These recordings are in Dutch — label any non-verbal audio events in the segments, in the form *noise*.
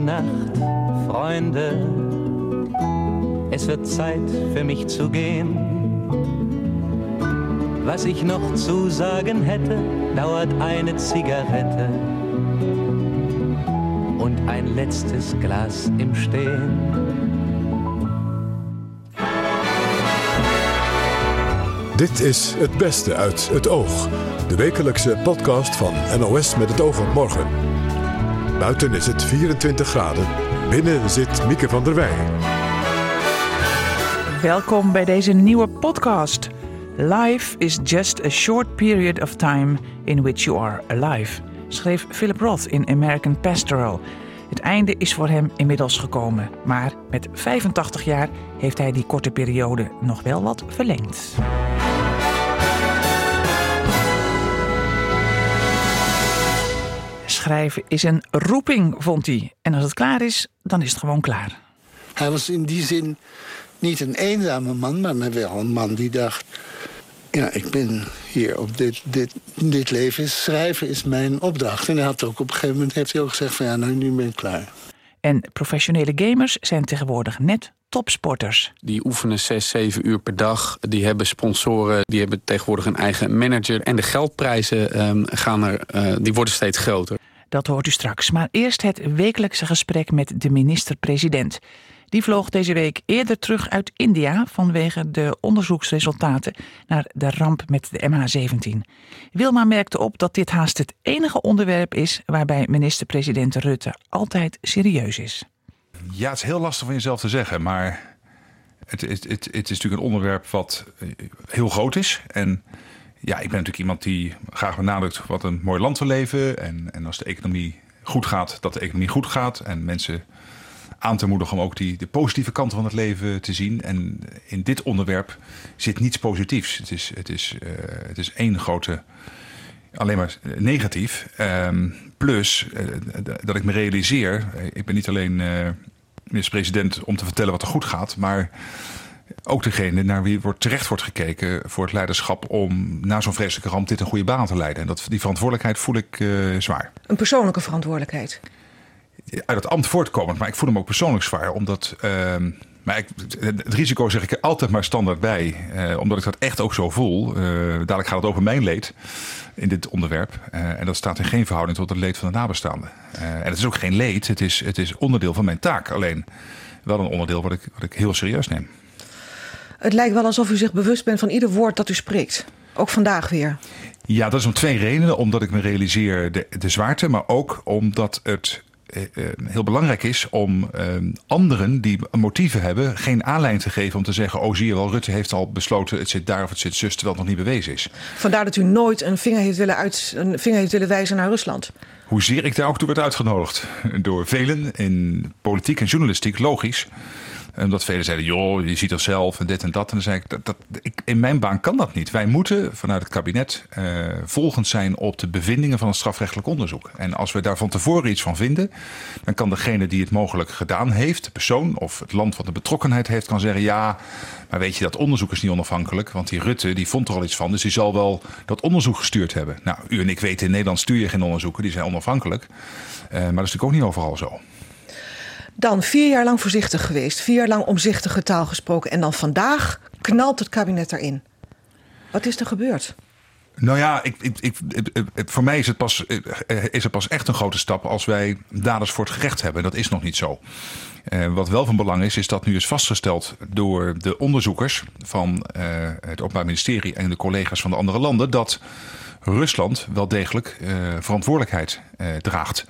Gute Nacht, Freunde. Es wird Zeit für mich zu gehen. Was ich noch zu sagen hätte, dauert eine Zigarette und ein letztes Glas im Stehen. Dit is Het Beste uit het Oog. De wekelijkse podcast van NOS met het oog op morgen. Buiten is het 24 graden. Binnen zit Mieke van der Wij. Welkom bij deze nieuwe podcast. Life is just a short period of time in which you are alive, schreef Philip Roth in American Pastoral. Het einde is voor hem inmiddels gekomen, maar met 85 jaar heeft hij die korte periode nog wel wat verlengd. Schrijven is een roeping, vond hij. En als het klaar is, dan is het gewoon klaar. Hij was in die zin niet een eenzame man, maar wel een man die dacht... ja, ik ben hier op dit, dit, dit leven. Schrijven is mijn opdracht. En hij had ook op een gegeven moment heeft hij ook gezegd van... ja, nou, nu ben ik klaar. En professionele gamers zijn tegenwoordig net topsporters. Die oefenen 6, 7 uur per dag. Die hebben sponsoren, die hebben tegenwoordig een eigen manager. En de geldprijzen um, gaan er, uh, die worden steeds groter. Dat hoort u straks. Maar eerst het wekelijkse gesprek met de minister-president. Die vloog deze week eerder terug uit India vanwege de onderzoeksresultaten naar de ramp met de MH17. Wilma merkte op dat dit haast het enige onderwerp is waarbij minister-president Rutte altijd serieus is. Ja, het is heel lastig van jezelf te zeggen, maar het, het, het, het is natuurlijk een onderwerp wat heel groot is. En ja, ik ben natuurlijk iemand die graag benadrukt wat een mooi land we leven. En, en als de economie goed gaat, dat de economie goed gaat. En mensen aan te moedigen om ook die, de positieve kanten van het leven te zien. En in dit onderwerp zit niets positiefs. Het is, het is, uh, het is één grote, alleen maar negatief. Um, plus uh, dat ik me realiseer, ik ben niet alleen minister-president om te vertellen wat er goed gaat, maar ook degene naar wie wordt, terecht wordt gekeken voor het leiderschap om na zo'n vreselijke ramp dit een goede baan te leiden. En dat, die verantwoordelijkheid voel ik uh, zwaar. Een persoonlijke verantwoordelijkheid? Uit het ambt voortkomend, maar ik voel hem ook persoonlijk zwaar. Omdat, uh, maar ik, het risico zeg ik er altijd maar standaard bij. Uh, omdat ik dat echt ook zo voel. Uh, dadelijk gaat het over mijn leed in dit onderwerp. en dat staat in geen verhouding tot het leed van de nabestaanden. en het is ook geen leed, het is, het is onderdeel van mijn taak. Alleen wel een onderdeel wat ik, wat ik heel serieus neem. Het lijkt wel alsof u zich bewust bent van ieder woord dat u spreekt. Ook vandaag weer. Ja, dat is om twee redenen. Omdat ik me realiseer de, de zwaarte, maar ook omdat het eh, heel belangrijk is om eh, anderen die motieven hebben geen aanleiding te geven om te zeggen: Oh, zie je wel, Rutte heeft al besloten het zit daar of het zit zus, terwijl het nog niet bewezen is. Vandaar dat u nooit een vinger heeft willen, uit, een vinger heeft willen wijzen naar Rusland. Hoezeer ik daar ook toe werd uitgenodigd door velen in politiek en journalistiek, logisch omdat velen zeiden, joh, je ziet er zelf en dit en dat. En dan zei ik, dat, dat, in mijn baan kan dat niet. Wij moeten vanuit het kabinet uh, volgend zijn op de bevindingen van het strafrechtelijk onderzoek. En als we daar van tevoren iets van vinden, dan kan degene die het mogelijk gedaan heeft, de persoon of het land wat de betrokkenheid heeft, kan zeggen, ja, maar weet je, dat onderzoek is niet onafhankelijk. Want die Rutte, die vond er al iets van, dus die zal wel dat onderzoek gestuurd hebben. Nou, u en ik weten, in Nederland stuur je geen onderzoeken, die zijn onafhankelijk. Uh, maar dat is natuurlijk ook niet overal zo. Dan vier jaar lang voorzichtig geweest, vier jaar lang omzichtige taal gesproken. En dan vandaag knalt het kabinet erin. Wat is er gebeurd? Nou ja, ik, ik, ik, voor mij is het, pas, is het pas echt een grote stap als wij daders voor het gerecht hebben. Dat is nog niet zo. Uh, wat wel van belang is, is dat nu is vastgesteld door de onderzoekers van het Openbaar Ministerie en de collega's van de andere landen dat Rusland wel degelijk verantwoordelijkheid draagt.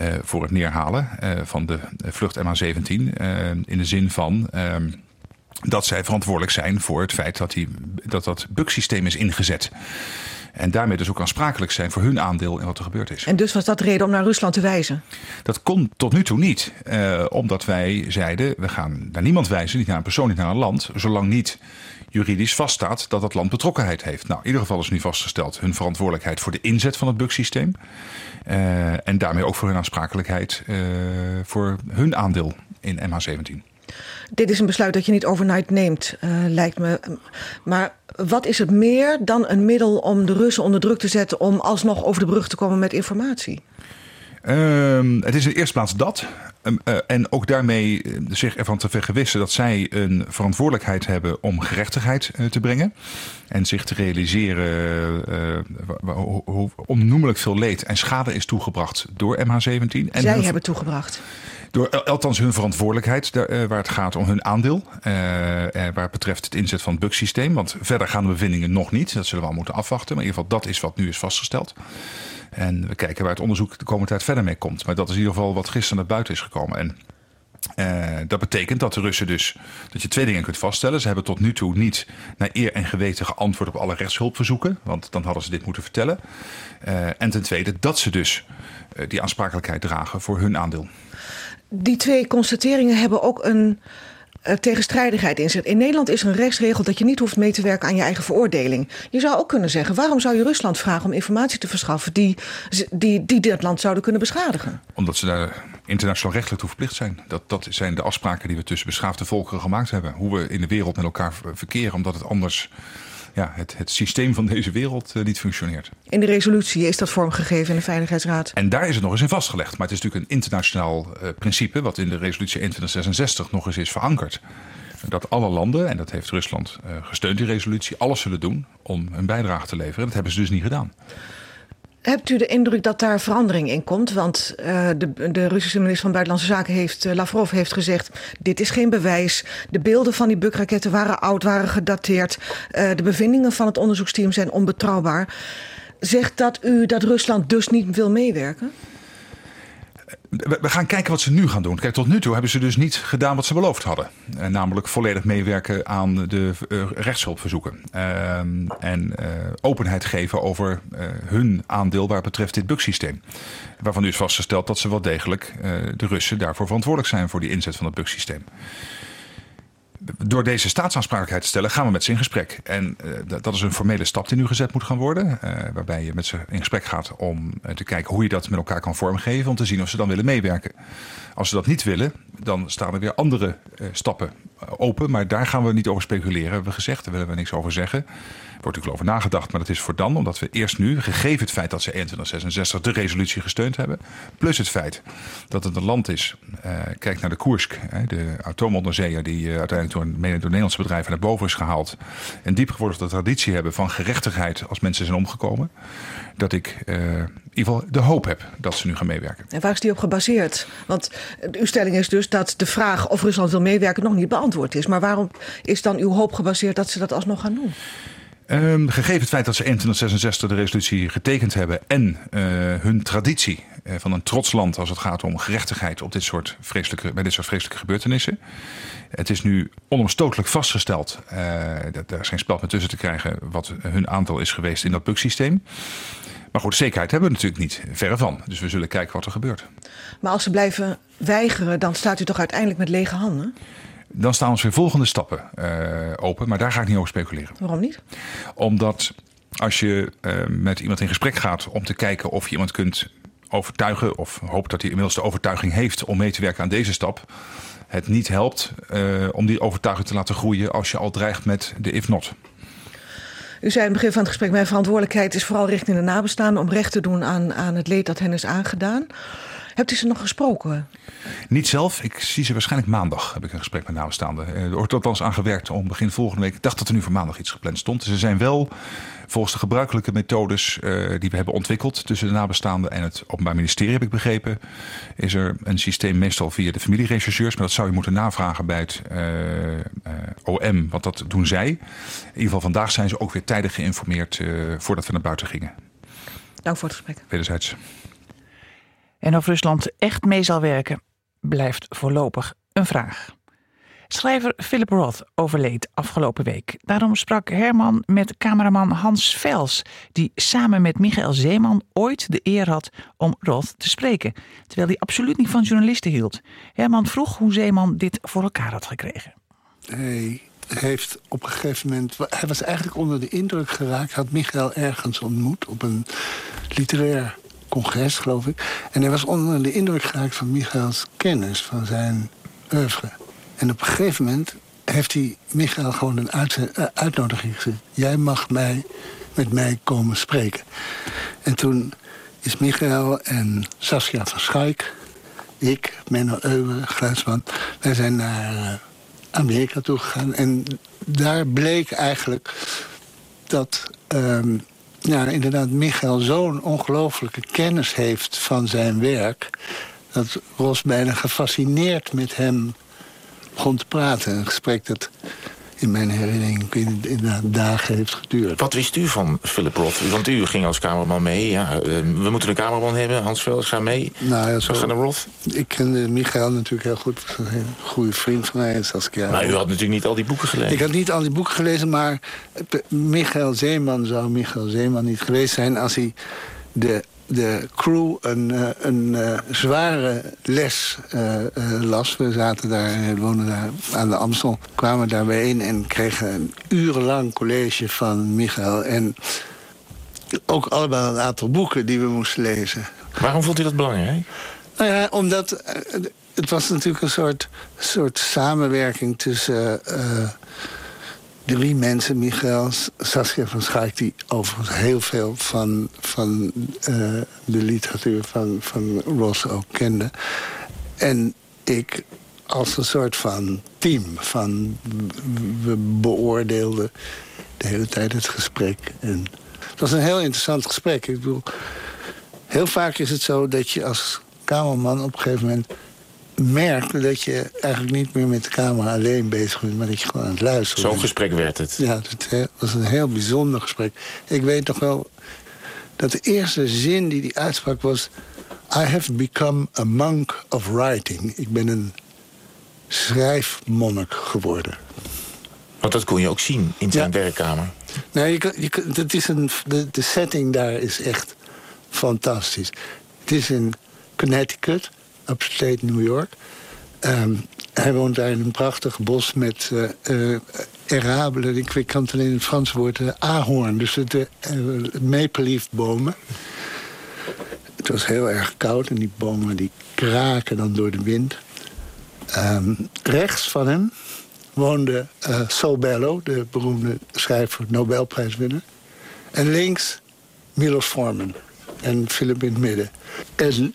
Uh, voor het neerhalen uh, van de vlucht MH17. Uh, in de zin van ehm, dat zij verantwoordelijk zijn voor het feit dat die, dat, dat bugsysteem is ingezet. En daarmee dus ook aansprakelijk zijn voor hun aandeel in wat er gebeurd is. En dus was dat reden om naar Rusland te wijzen? Dat kon tot nu toe niet. omdat wij zeiden, we gaan naar niemand wijzen, niet naar een persoon, niet naar een land. Zolang niet juridisch vaststaat dat het land betrokkenheid heeft. Nou, in ieder geval is nu vastgesteld hun verantwoordelijkheid voor de inzet van het bugsysteem. Uh, en daarmee ook voor hun aansprakelijkheid uh, voor hun aandeel in MH17. Dit is een besluit dat je niet overnight neemt, uh, lijkt me. Maar wat is het meer dan een middel om de Russen onder druk te zetten om alsnog over de brug te komen met informatie? Ehm, het is in de eerste plaats dat. Ehm, eh, en ook daarmee eh, zich ervan te vergewissen dat zij een verantwoordelijkheid hebben om gerechtigheid eh, te brengen. En zich te realiseren hoe onnoemelijk veel leed en schade is toegebracht door MH17. En zij hebben toegebracht. Door althans hun verantwoordelijkheid, waar het gaat om hun aandeel. waar het betreft het inzet van het bugsysteem. Want verder gaan de bevindingen nog niet. Dat zullen we al moeten afwachten. Maar in ieder geval, dat is wat nu is vastgesteld. En we kijken waar het onderzoek de komende tijd verder mee komt. Maar dat is in ieder geval wat gisteren naar buiten is gekomen. En uh, dat betekent dat de Russen dus dat je twee dingen kunt vaststellen. Ze hebben tot nu toe niet naar eer en geweten geantwoord op alle rechtshulpverzoeken, want dan hadden ze dit moeten vertellen. Uh, en ten tweede dat ze dus uh, die aansprakelijkheid dragen voor hun aandeel. Die twee constateringen hebben ook een uh, tegenstrijdigheid in zit. In Nederland is er een rechtsregel dat je niet hoeft mee te werken aan je eigen veroordeling. Je zou ook kunnen zeggen: waarom zou je Rusland vragen om informatie te verschaffen die, die, die dat land zouden kunnen beschadigen? Omdat ze daar internationaal rechtelijk toe verplicht zijn. Dat, dat zijn de afspraken die we tussen beschaafde volkeren gemaakt hebben. Hoe we in de wereld met elkaar verkeren, omdat het anders ja, het, het systeem van deze wereld niet functioneert. In de resolutie is dat vormgegeven in de Veiligheidsraad. En daar is het nog eens in vastgelegd. Maar het is natuurlijk een internationaal uh, principe, wat in de resolutie 2166 nog eens is verankerd. Dat alle landen, en dat heeft Rusland uh, gesteund, die resolutie, alles zullen doen om een bijdrage te leveren. Dat hebben ze dus niet gedaan. Hebt u de indruk dat daar verandering in komt? Want uh, de, de, Russische minister van Buitenlandse Zaken heeft, uh, Lavrov heeft gezegd: dit is geen bewijs. De beelden van die bukraketten waren oud, waren gedateerd. Uh, de bevindingen van het onderzoeksteam zijn onbetrouwbaar. Zegt dat u dat Rusland dus niet wil meewerken? We gaan kijken wat ze nu gaan doen. Kijk, tot nu toe hebben ze dus niet gedaan wat ze beloofd hadden. Uh, namelijk volledig meewerken aan de uh, rechtshulpverzoeken. Uh, en eh, openheid geven over hun aandeel waar betreft dit bugsysteem. Waarvan nu is vastgesteld dat ze wel degelijk de Russen daarvoor verantwoordelijk zijn voor die inzet van het bugsysteem door deze staatsaanspraakelijkheid te stellen, gaan we met ze in gesprek. En uh, dat is een formele stap die nu gezet moet gaan worden. Uh, waarbij je met ze in gesprek gaat om uh, te kijken hoe je dat met elkaar kan vormgeven. Om te zien of ze dan willen meewerken. Als ze dat niet willen, dan staan er weer andere stappen open. Maar daar gaan we niet over speculeren, hebben we gezegd. Daar willen we niks over zeggen. Wordt natuurlijk over nagedacht, maar dat is voor dan. Omdat we eerst nu, gegeven het feit dat ze 2166 de resolutie gesteund hebben. Plus het feit dat het een land is. Uh, kijk naar de Koersk, de atoomonderzeeër die uh, uiteindelijk door, mede door Nederlandse bedrijven naar boven is gehaald. Een diepgevorderde traditie hebben van gerechtigheid als mensen zijn omgekomen. Dat ik uh, in ieder geval de hoop heb dat ze nu gaan meewerken. En waar is die op gebaseerd? Want uw stelling is dus dat de vraag of Rusland wil meewerken nog niet beantwoord is. Maar waarom is dan uw hoop gebaseerd dat ze dat alsnog gaan doen? Um, gegeven het feit dat ze 2166 de resolutie getekend hebben en uh, hun traditie uh, van een trots land als het gaat om gerechtigheid op dit soort vreselijke, bij dit soort vreselijke gebeurtenissen. Het is nu onomstotelijk vastgesteld, uh, dat is geen spel meer tussen te krijgen, wat hun aantal is geweest in dat bugsysteem. Maar goed, zekerheid hebben we natuurlijk niet, verre van. Dus we zullen kijken wat er gebeurt. Maar als ze blijven weigeren, dan staat u toch uiteindelijk met lege handen? Dan staan ons weer volgende stappen uh, open. Maar daar ga ik niet over speculeren. Waarom niet? Omdat als je uh, met iemand in gesprek gaat om te kijken of je iemand kunt overtuigen. of hoopt dat hij inmiddels de overtuiging heeft om mee te werken aan deze stap. het niet helpt uh, om die overtuiging te laten groeien als je al dreigt met de if not. U zei in het begin van het gesprek: Mijn verantwoordelijkheid is vooral richting de nabestaanden om recht te doen aan, aan het leed dat hen is aangedaan. Hebt u ze nog gesproken? Niet zelf. Ik zie ze waarschijnlijk maandag. Heb ik een gesprek met nabestaanden. Er wordt althans aan gewerkt om begin volgende week. Ik dacht dat er nu voor maandag iets gepland stond. Ze zijn wel volgens de gebruikelijke methodes uh, die we hebben ontwikkeld tussen de nabestaanden en het Openbaar Ministerie, heb ik begrepen. Is er een systeem meestal via de familierechercheurs, maar dat zou je moeten navragen bij het uh, uh, OM, want dat doen zij. In ieder geval vandaag zijn ze ook weer tijdig geïnformeerd voordat we naar buiten gingen. Dank voor het gesprek. Wederzijds. En of Rusland echt mee zal werken, blijft voorlopig een vraag. Schrijver Philip Roth overleed afgelopen week. Daarom sprak Herman met cameraman Hans Vels, die samen met Michael Zeeman ooit de eer had om Roth te spreken, terwijl hij absoluut niet van journalisten hield. Herman vroeg hoe Zeeman dit voor elkaar had gekregen. Hij heeft op een gegeven moment. Hij was eigenlijk onder de indruk geraakt. Had Michael ergens ontmoet op een literair congres, geloof ik. En hij was onder de indruk geraakt van Michaels kennis, van zijn oeuvre. En op een gegeven moment heeft hij Michael gewoon een uh, uitnodiging gezegd. Jij mag mij, met mij komen spreken. En toen is Michael en Saskia van Schaik, ik, Menno Euwe, geluidsman... wij zijn naar uh, Amerika toegegaan. En daar bleek eigenlijk dat... Um, ja, inderdaad, Michael zo'n ongelooflijke kennis heeft van zijn werk... dat Ros bijna gefascineerd met hem begon te praten. Een gesprek dat in mijn herinnering inderdaad dagen heeft geduurd. Wat wist u van Philip Roth? Want u ging als cameraman mee. Ja, eh, we moeten een cameraman hebben. Hans Velds, ga mee. Nou, ja, zo, we gaan naar Roth. Ik kende Michael natuurlijk heel goed. Een goede vriend van mij. Saskia. Maar u had natuurlijk niet al die boeken gelezen. Ik had niet al die boeken gelezen, maar Michael Zeeman zou Michael Zeeman niet geweest zijn... als hij de de crew een, eh, een, uh, zware les uh, las. We zaten daar, woonden daar aan de Amstel, kwamen daar bijeen... en kregen een urenlang college van Michael. En ook allemaal een aantal boeken die we moesten lezen. Waarom vond u dat belangrijk? Nou ja, omdat het was natuurlijk een soort, soort samenwerking tussen drie mensen, Michael, Saskia van Schaik... die overigens heel veel van, van uh, de literatuur van, van Ross ook kende. En ik als een soort van team. Van, we beoordeelden de hele tijd het gesprek. En het was een heel interessant gesprek. Ik bedoel, heel vaak is het zo dat je als kamerman op een gegeven moment merk dat je eigenlijk niet meer met de camera alleen bezig bent... maar dat je gewoon aan het luisteren Zo'n gesprek werd het. Ja, het was een heel bijzonder gesprek. Ik weet nog wel dat de eerste zin die hij uitsprak was... I have become a monk of writing. Ik ben een schrijfmonnik geworden. Want dat kon je ook zien in zijn werkkamer. Nee, je, je, dat is een, de, de setting daar is echt fantastisch. Het is in Connecticut upstate New York. Um, hij woont daar in een prachtig bos met uh, uh, erabelen. Ik kan het alleen in het Frans woord. Uh, ahorn, dus de maple leaf bomen. Het was heel erg koud en die bomen die kraken dan door de wind. Um, rechts van hem woonde uh, Saul Bellow, de beroemde schrijver, Nobelprijswinnaar. En links Milos Forman en Philip in het midden. En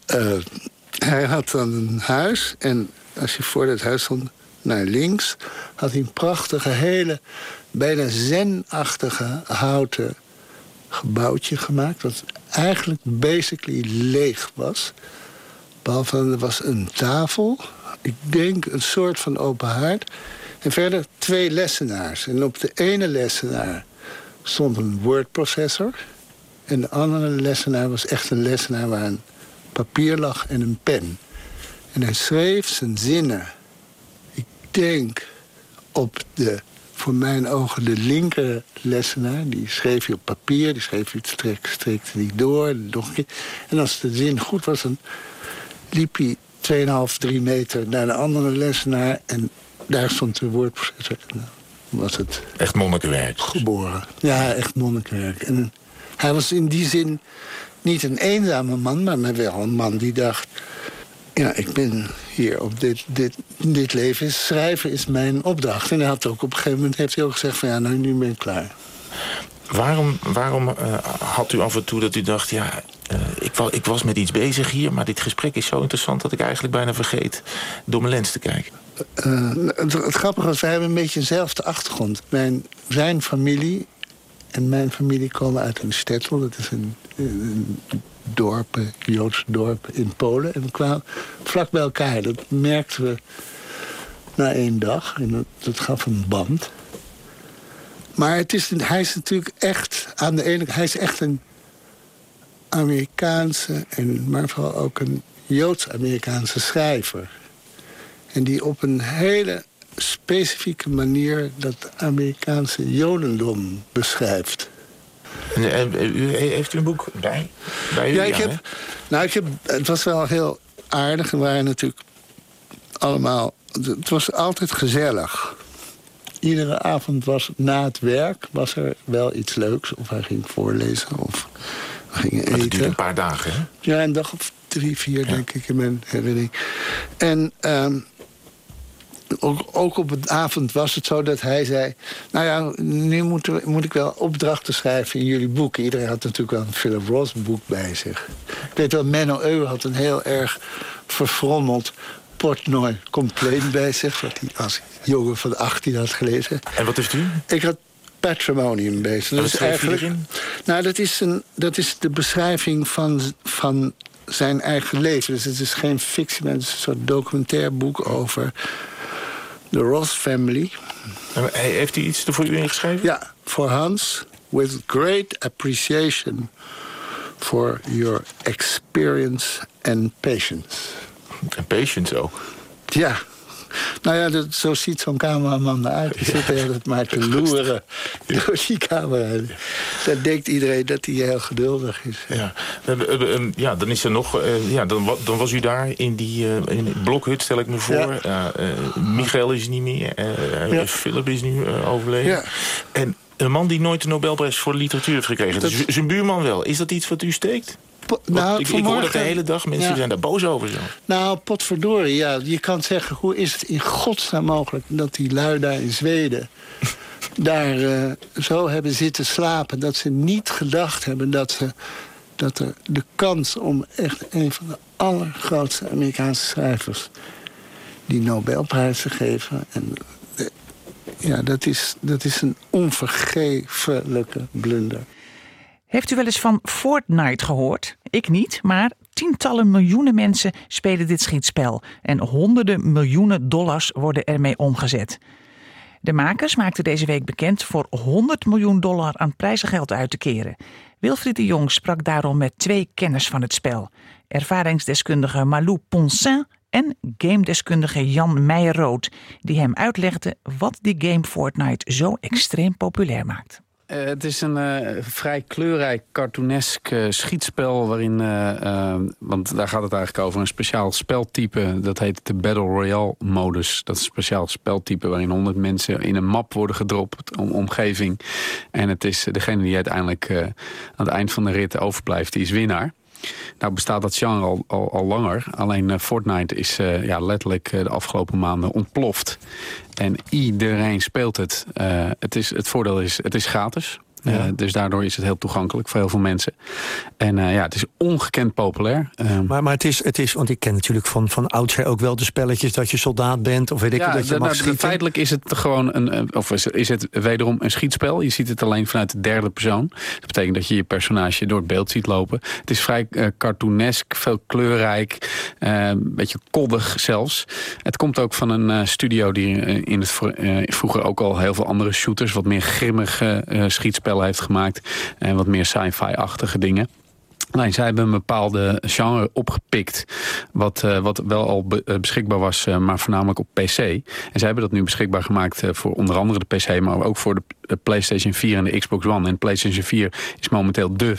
hij had dan een huis en als je voor dat huis stond naar links... had hij een prachtige, hele, bijna zenachtige houten gebouwtje gemaakt... wat eigenlijk basically leeg was. Behalve er was een tafel, ik denk een soort van open haard... en verder twee lessenaars. En op de ene lessenaar stond een wordprocessor... en de andere lessenaar was echt een lessenaar waar een papier lag en een pen. En hij schreef zijn zinnen. Ik denk op de, voor mijn ogen, de linker lessenaar. Die schreef hij op papier, die schreef hij strek, strekte hij door. Nog En als de zin goed was, dan liep hij 2,5, 3 meter naar de andere lessenaar. En daar stond de woordprocessor. En dan was het... Echt monnikenwerk. Geboren. Ja, echt monnikenwerk. En hij was in die zin niet een eenzame man, maar wel een man die dacht... ja, ik ben hier op dit, dit, dit leven. Schrijven is mijn opdracht. En hij had ook op een gegeven moment heeft hij ook gezegd van... ja, nou, nu ben ik klaar. Waarom, waarom uh, had u af en toe dat u dacht... ja, uh, ik, ik, was met iets bezig hier... maar dit gesprek is zo interessant dat ik eigenlijk bijna vergeet... door mijn lens te kijken? Uh, het, het, grappige was, wij hebben een beetje dezelfde achtergrond. Mijn, zijn familie en mijn familie komen uit een stettel. Dat is een, dorp, een Joods dorp in Polen. En we kwamen vlak bij elkaar. Dat merkten we na één dag. En dat, dat gaf een band. Maar het is, hij is natuurlijk echt aan de ene Hij is echt een Amerikaanse, en, maar vooral ook een Joods-Amerikaanse schrijver. En die op een hele specifieke manier dat Amerikaanse jodendom beschrijft. En, u, heeft u een boek bij, bij u? Ja, ik heb, nou, ik heb, het was wel heel aardig. We waren natuurlijk allemaal... Het was altijd gezellig. Iedere avond was na het werk was er wel iets leuks. Of hij ging voorlezen of we gingen eten. Het duurde een paar dagen, hè? Ja, een dag of drie, vier, denk ik, in mijn herinnering. En... Um, ook, ook op een avond was het zo dat hij zei... nou ja, nu moet, moet ik wel opdrachten schrijven in jullie boeken. Iedereen had natuurlijk wel een Philip Roth boek bij zich. Ik weet wel, Menno Euwe had een heel erg verfrommeld Portnoy compleet bij zich... wat hij als jongen van 18 had gelezen. En wat heeft u? Ik had Patrimonium bezig. Dat is eigenlijk. Nou, dat is, een, dat is de beschrijving van, van zijn eigen leven. Dus het is geen fictie, maar het is een soort documentair boek over de Ross family. Heeft hij iets er voor u ingeschreven? Ja, voor Hans. With great appreciation for your experience and patience. En patience ook. Ja, nou ja, dat, zo ziet zo'n cameraman eruit. Hij zit er maar te loeren door die camera. Dan denkt iedereen dat hij heel geduldig is. Ja, ja dan is er nog... Uh, ja, dan, dan, was u daar in die uh, in blokhut, stel ik me voor. Ja. Uh, Michael is niet meer. Ja. Philip is nu overleden. Ja. En een man die nooit de Nobelprijs voor literatuur heeft gekregen. Dat... Dus zijn buurman wel. Is dat iets wat u steekt? Nou, ik, ik hoor dat de hele dag. Mensen zijn daar boos over. Zo. Nou, potverdorie, ja. Je kan zeggen, hoe is het in godsnaam mogelijk... dat die lui daar in Zweden *laughs* daar uh, zo hebben zitten slapen... dat ze niet gedacht hebben dat, ze, dat er de kans om echt een van de allergrootste Amerikaanse schrijvers... die Nobelprijs te geven... En, eh, ja, dat is, dat is een onvergeeflijke blunder. Heeft u wel eens van Fortnite gehoord? Ik niet, maar tientallen miljoenen mensen spelen dit schietspel en honderden miljoenen dollars worden ermee omgezet. De makers maakten deze week bekend voor 100 miljoen dollar aan prijzengeld uit te keren. Wilfried de Jong sprak daarom met twee kenners van het spel: ervaringsdeskundige Malou Ponsin en gamedeskundige Jan Meijer-Rood, die hem uitlegden wat die game Fortnite zo extreem populair maakt. Uh, het is een uh, vrij kleurrijk, cartoonesk uh, schietspel... waarin, want daar gaat het eigenlijk over, een speciaal speltype... dat heet de Battle Royale-modus. Dat is een speciaal speltype waarin 100 mensen in een map worden gedropt... om omgeving. En het is degene die uiteindelijk aan het eind van de rit overblijft, die is winnaar. Nou bestaat dat genre al, al, langer. Alleen uh, Fortnite is uh, ja, letterlijk uh, de afgelopen maanden ontploft. En iedereen speelt het. het, is, het voordeel is, het is gratis. Ja. dus daardoor is het heel toegankelijk voor heel veel mensen. En ja, het is ongekend populair. Ehm, maar, maar het, is, het is, want ik ken natuurlijk van, van oudsher ook wel de spelletjes dat je soldaat bent of weet ik ja, dat je mag nou, schieten. Feitelijk is het gewoon een, of is, is het wederom een schietspel. Je ziet het alleen vanuit de derde persoon. Dat betekent dat je je personage door het beeld ziet lopen. Het is vrij uh, cartoonesk, veel kleurrijk, een beetje koddig zelfs. Het komt ook van een studio die in het vroeger ook al heel veel andere shooters, wat meer grimmige heeft gemaakt. En wat meer sci-fi-achtige dingen. Nee, zij hebben een bepaalde genre opgepikt. Wat, uh, wat wel al eh, beschikbaar was, uh, maar voornamelijk op PC. En zij hebben dat nu beschikbaar gemaakt voor onder andere de PC, maar ook voor de PlayStation 4 en de Xbox One. En de PlayStation 4 is momenteel de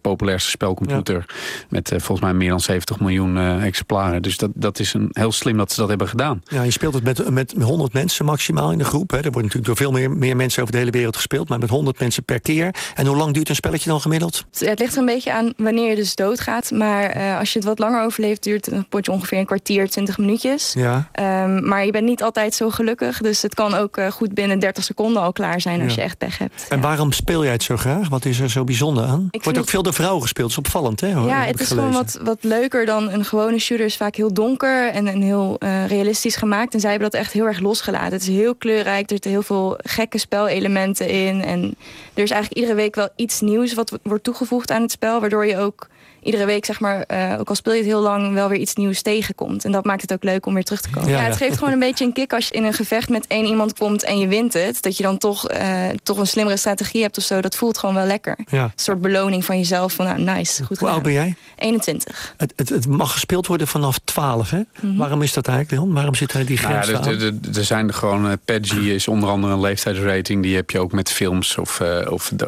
populairste spelcomputer. Met volgens mij meer dan 70 miljoen exemplaren. Dus dat, dat is een, heel slim dat ze dat hebben gedaan. Ja, je speelt het met, met 100 mensen maximaal in de groep. Hè. Er wordt natuurlijk door veel meer, meer mensen over de hele wereld gespeeld. Maar met 100 mensen per keer. En hoe lang duurt een spelletje dan gemiddeld? Het ligt er een beetje aan wanneer je dus doodgaat. Maar uh, als je het wat langer overleeft, duurt een potje ongeveer een kwartier, 20 minuutjes. Ja. Um, maar je bent niet altijd zo gelukkig. Dus het kan ook uh, goed binnen 30 seconden al klaar zijn als je echt pech hebt. En waarom speel jij het zo graag? Wat is er zo bijzonder aan? Ik Wordt ook veel door vrouwen gespeeld. Dat is opvallend, hè? Ja, het is gewoon wat, wat leuker dan een gewone shooter. is vaak heel donker en, en heel uh, realistisch gemaakt. En zij hebben dat echt heel erg losgelaten. Het is heel kleurrijk. Er zitten heel veel gekke spelelementen in. En er is eigenlijk iedere week wel iets nieuws wat wordt toegevoegd aan het spel. Waardoor je ook iedere week, zeg maar, uh, ook al speel je het heel lang, wel weer iets nieuws tegenkomt. En dat maakt het ook leuk om weer terug te komen. Ja, ja het geeft gewoon een beetje een kick als je in een gevecht met één iemand komt en je wint het. Dat je dan toch, uh, toch een slimmere strategie hebt of zo. Dat voelt gewoon wel lekker. Ja. Een soort beloning van jezelf. Van nou, nice, goed Hoe oud ben jij? 21. Het, het, het, mag gespeeld worden vanaf 12, hè? Mm -hmm. Waarom is dat eigenlijk, Leon? Waarom zit hij die grens nou ja, er, er, zijn er gewoon... Uh, Peggy is onder andere een leeftijdsrating. Die heb je ook met films of, uh, of do,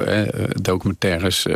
documentaires.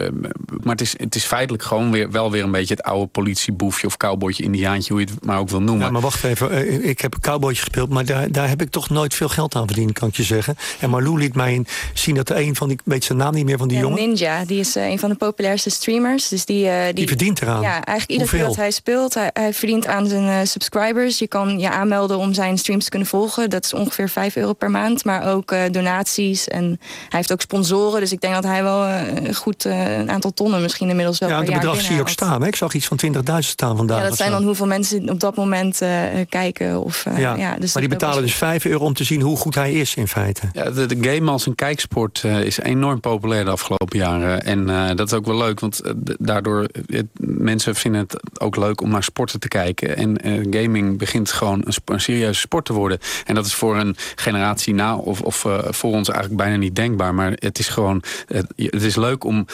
maar het is, het is feitelijk gewoon weer, wel weer een beetje het oude politieboefje of cowboytje, indiaantje, hoe je het maar ook wil noemen. Ja, maar wacht even, eh, ik heb een cowboytje gespeeld, maar daar, daar heb ik toch nooit veel geld aan verdiend, kan ik je zeggen. En Marlou liet mij zien dat er een van die, ik weet zijn naam niet meer van die jongen. Ninja, die is een van de populairste streamers. Dus die, die, die verdient eraan. Ja, eigenlijk iedere keer dat hij speelt, hij, hij verdient aan zijn subscribers. Je kan je aanmelden om zijn streams te kunnen volgen. Dat is ongeveer 5 euro per maand. Maar ook donaties en hij heeft ook sponsoren. Dus ik denk dat hij wel goed een aantal tonnen misschien inmiddels wel ja, per jaar zie je ook staan. Hè? Ik zag iets van 20.000 staan vandaag. Ja, dat zijn dan hoeveel mensen op dat moment uh, kijken. Of, uh, ja. ja. dus maar die betalen dus 5 euro om te zien hoe goed hij is in feite. Ja, de, de game als een kijksport uh, is enorm populair de afgelopen jaren. En dat is ook wel leuk, want daardoor... Het, mensen vinden het ook leuk om naar sporten te kijken. En gaming begint gewoon een, een, serieuze sport te worden. En dat is voor een generatie na of, of voor ons eigenlijk bijna niet denkbaar. Maar het is gewoon... Het, het is leuk om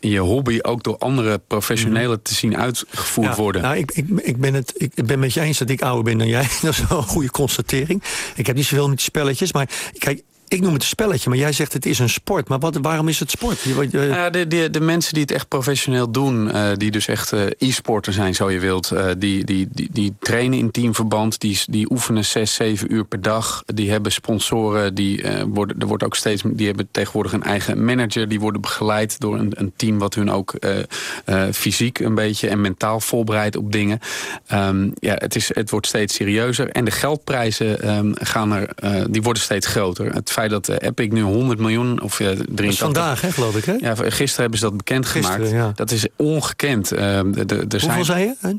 je hobby ook door andere professionelen te zien uitgevoerd ja, worden. Nou, ik, ik, ik, ben het, ik ben met je eens dat ik ouder ben dan jij. *laughs* Dat is wel een goede constatering. Ik heb niet zoveel met die spelletjes, maar kijk, ik noem het een spelletje, maar jij zegt het is een sport. Maar wat, waarom is het sport? Je... Uh, de, de, de mensen die het echt professioneel doen, uh, die dus echt e-sporter zijn, zo je wilt. die, die, die, die trainen in teamverband, die, die oefenen zes, zeven uur per dag. Die hebben sponsoren, die, worden, er wordt ook steeds, die hebben tegenwoordig een eigen manager. Die worden begeleid door een, een team wat hun ook fysiek een beetje en mentaal voorbereidt op dingen. Um, ja, het, is, het wordt steeds serieuzer. En de geldprijzen um, gaan er, die worden steeds groter. Het feit dat Epic nu 100 miljoen of ja, 83... Dat is vandaag, hè, geloof ik, hè? Ja, gisteren hebben ze dat bekendgemaakt. Gisteren, ja. Dat is ongekend. Uh, de, de, Hoeveel zijn... zei je?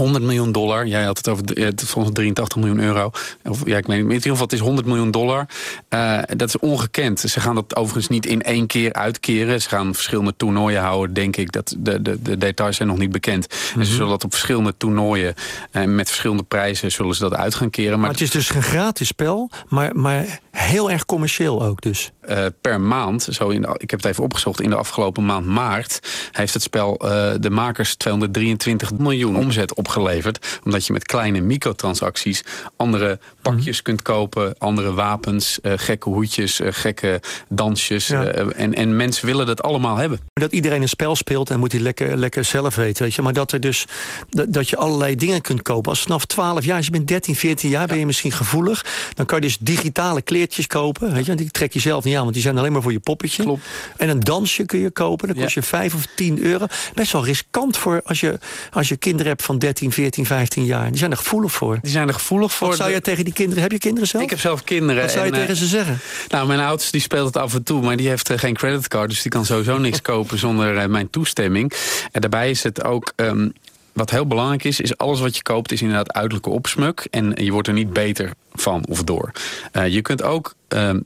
100 miljoen dollar. Jij had het over het volgens 83 miljoen euro. Of, ja, ik weet niet. In ieder geval, het is 100 miljoen dollar. Uh, dat is ongekend. Ze gaan dat overigens niet in één keer uitkeren. Ze gaan verschillende toernooien houden, denk ik. Dat de, de, de details zijn nog niet bekend. Mm -hmm. En ze zullen dat op verschillende toernooien... en uh, met verschillende prijzen zullen ze dat uit gaan keren. Maar, maar het is dus een gratis spel, maar, maar heel erg commercieel ook dus. Uh, per maand, zo in de, ik heb het even opgezocht... in de afgelopen maand maart... heeft het spel de makers 223 miljoen omzet opgeleverd. Omdat je met kleine microtransacties andere pakjes mm. kunt kopen. Andere wapens, uh, gekke hoedjes, gekke dansjes. Ja. En, en mensen willen dat allemaal hebben. Dat iedereen een spel speelt en moet hij lekker, lekker zelf weten. Weet je? Maar dat, er dus, dat, dat je allerlei dingen kunt kopen. Als vanaf 12 jaar, als je bent 13, 14 jaar, ja. ben je misschien gevoelig. Dan kan je dus digitale kleertjes kopen. Weet je? Die trek je zelf niet aan, want die zijn alleen maar voor je poppetje. Klopt. En een dansje kun je kopen. Dat kost je 5 of 10 euro. Best wel riskant voor als je, als je kinderen hebt van 13, 14, 15 jaar. Die zijn er gevoelig voor. Die zijn er gevoelig voor. Wat zou je tegen die kinderen... Heb je kinderen zelf? Ik heb zelf kinderen. Wat zou je en, tegen ze zeggen? Nou, mijn oudste die speelt het af en toe, maar die heeft uh, geen creditcard. Dus die kan sowieso niks *laughs* kopen zonder uh, mijn toestemming. En daarbij is het ook... Um, wat heel belangrijk is, is alles wat je koopt is inderdaad uiterlijke opsmuk. En je wordt er niet beter van of door. Uh, je kunt ook... Um,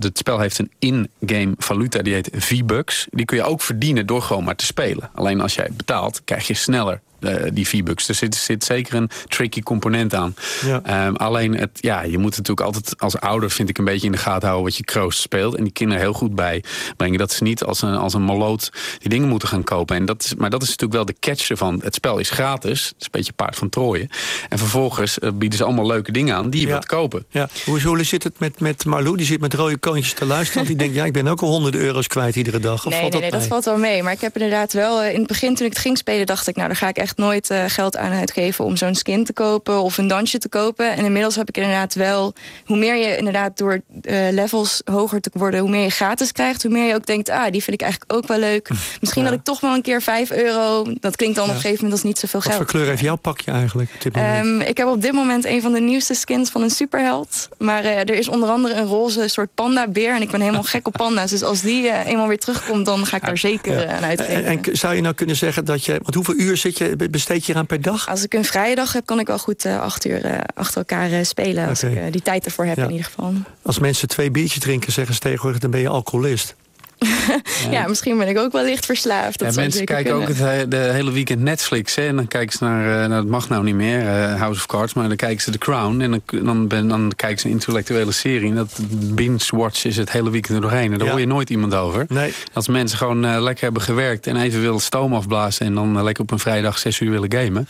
het spel heeft een in-game valuta, die heet V-Bucks. Die kun je ook verdienen door gewoon maar te spelen. Alleen als jij betaalt, krijg je sneller uh, die V-Bucks. Er zit, zit zeker een tricky component aan. Ja. Um, alleen, het, ja, je moet natuurlijk altijd als ouder, vind ik, een beetje in de gaten houden wat je kroost speelt. En die kinderen heel goed bijbrengen. Dat ze niet als een, als een maloot die dingen moeten gaan kopen. En dat is, maar dat is natuurlijk wel de catch ervan. Het spel is gratis. Het is een beetje paard van Trooien. En vervolgens uh, bieden ze allemaal leuke dingen aan die je ja. wilt kopen. Ja. Hoe, hoe zit het met, met Marlou? Die zit met rode koontjes te luisteren. Want die denkt, ja, ik ben ook al honderden euro's kwijt iedere dag. Of nee, valt nee, nee, dat, dat valt wel mee. Maar ik heb inderdaad wel, uh, in het begin toen ik het ging spelen, dacht ik, nou, daar ga ik echt nooit uh, geld aan uitgeven om zo'n skin te kopen of een dansje te kopen. En inmiddels heb ik inderdaad wel, hoe meer je inderdaad door uh, levels hoger te worden, hoe meer je gratis krijgt, hoe meer je ook denkt, ah, die vind ik eigenlijk ook wel leuk. Misschien ja. dat ik toch wel een keer 5 euro, dat klinkt dan ja. op een gegeven moment als niet zoveel Wat geld. Wat voor kleur heeft jouw pakje eigenlijk? Op dit um, ik heb op dit moment een van de nieuwste skins van een superheld. Maar uh, er is onder andere een roze soort panda beer en ik ben helemaal gek op panda's. Dus als die eenmaal weer terugkomt, dan ga ik daar zeker aan uitgeven. En, en, zou je nou kunnen zeggen dat je, want hoeveel uur zit je, besteed je eraan per dag? Als ik een vrije dag heb, kan ik wel goed uh, acht uur uh, achter elkaar uh, spelen. Als okay. ik die tijd ervoor heb ja. in ieder geval. Als mensen twee biertjes drinken, zeggen ze tegenwoordig, dan ben je alcoholist. *laughs* ja. misschien ben ik ook wel licht verslaafd. Dat ja, mensen kijken kunnen. ook het de hele weekend Netflix. Hè, en dan kijken ze naar, uh, nou, dat mag nou niet meer, uh, House of Cards. Maar dan kijken ze The Crown. En dan, dan, ben, dan kijken ze een intellectuele serie. En dat binge-watch is het hele weekend er doorheen. En daar ja. hoor je nooit iemand over. Nee. Als mensen gewoon uh, lekker hebben gewerkt en even willen stoom afblazen... en dan lekker op een vrijdag zes uur willen gamen...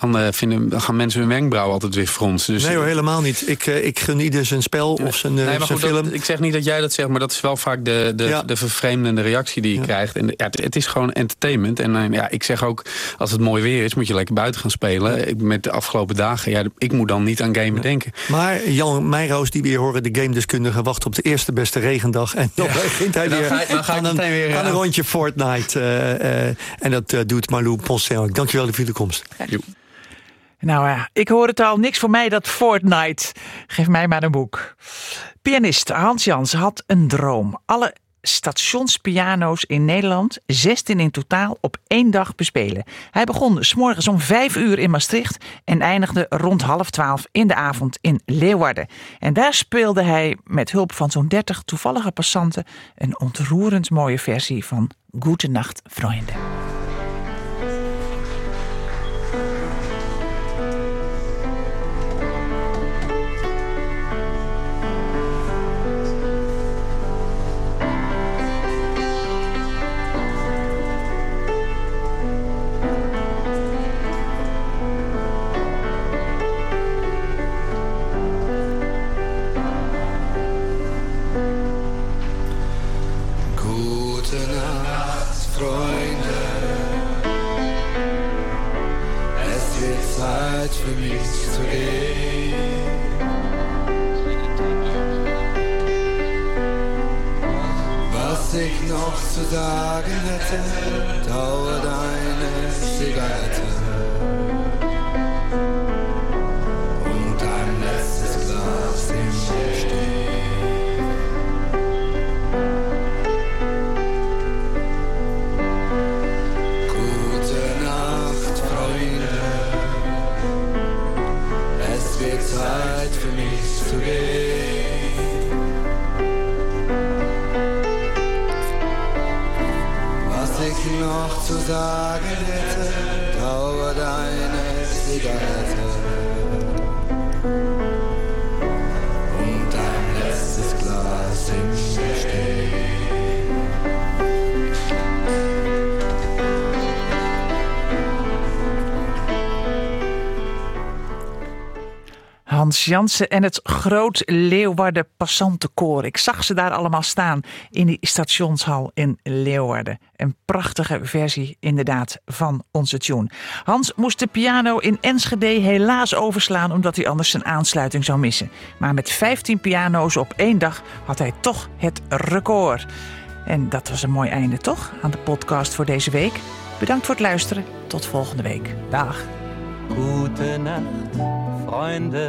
dan, vinden, dan gaan mensen hun wenkbrauw altijd weer fronsen. Dus, nee hoor, helemaal niet. Ik, ik geniet dus een spel of zijn, nee, maar zijn goed, film. Dat, ik zeg niet dat jij dat zegt, maar dat is wel vaak de, de, ja. de vervreemdende reactie die je krijgt. En ja, het, is gewoon entertainment. En uh, ja, ik zeg ook, als het mooi weer is, moet je lekker buiten gaan spelen. Ik, met de afgelopen dagen, ja, ik moet dan niet aan gamen denken. Maar Jan Meijroos, die weer horen, de gamedeskundige, wacht op de eerste beste regendag. En dan begint hij weer, dan ga, aan, een, weer aan een rondje Fortnite. en dat doet Marlou Poncel. Dankjewel voor de komst. Nou ja, ik hoor het al. Niks voor mij dat Fortnite. Geef mij maar een boek. Pianist Hans Jans had een droom. Alle stationspiano's in Nederland, 16 in totaal, op één dag bespelen. Hij begon s'morgens om 5 uur in Maastricht en eindigde rond half 12 in de avond in Leeuwarden. En daar speelde hij met hulp van zo'n 30 toevallige passanten een ontroerend mooie versie van Goedenacht, Vrienden. zu sagen hätte, taue deine Zigarette. Jansen en het Groot Leeuwarden Passantenkoor. Ik zag ze daar allemaal staan in die stationshal in Leeuwarden. Een prachtige versie inderdaad van onze tune. Hans moest de piano in Enschede helaas overslaan... omdat hij anders zijn aansluiting zou missen. Maar met 15 piano's op één dag had hij toch het record. En dat was een mooi einde toch aan de podcast voor deze week. Bedankt voor het luisteren. Tot volgende week. Dag. Nacht. Freunde,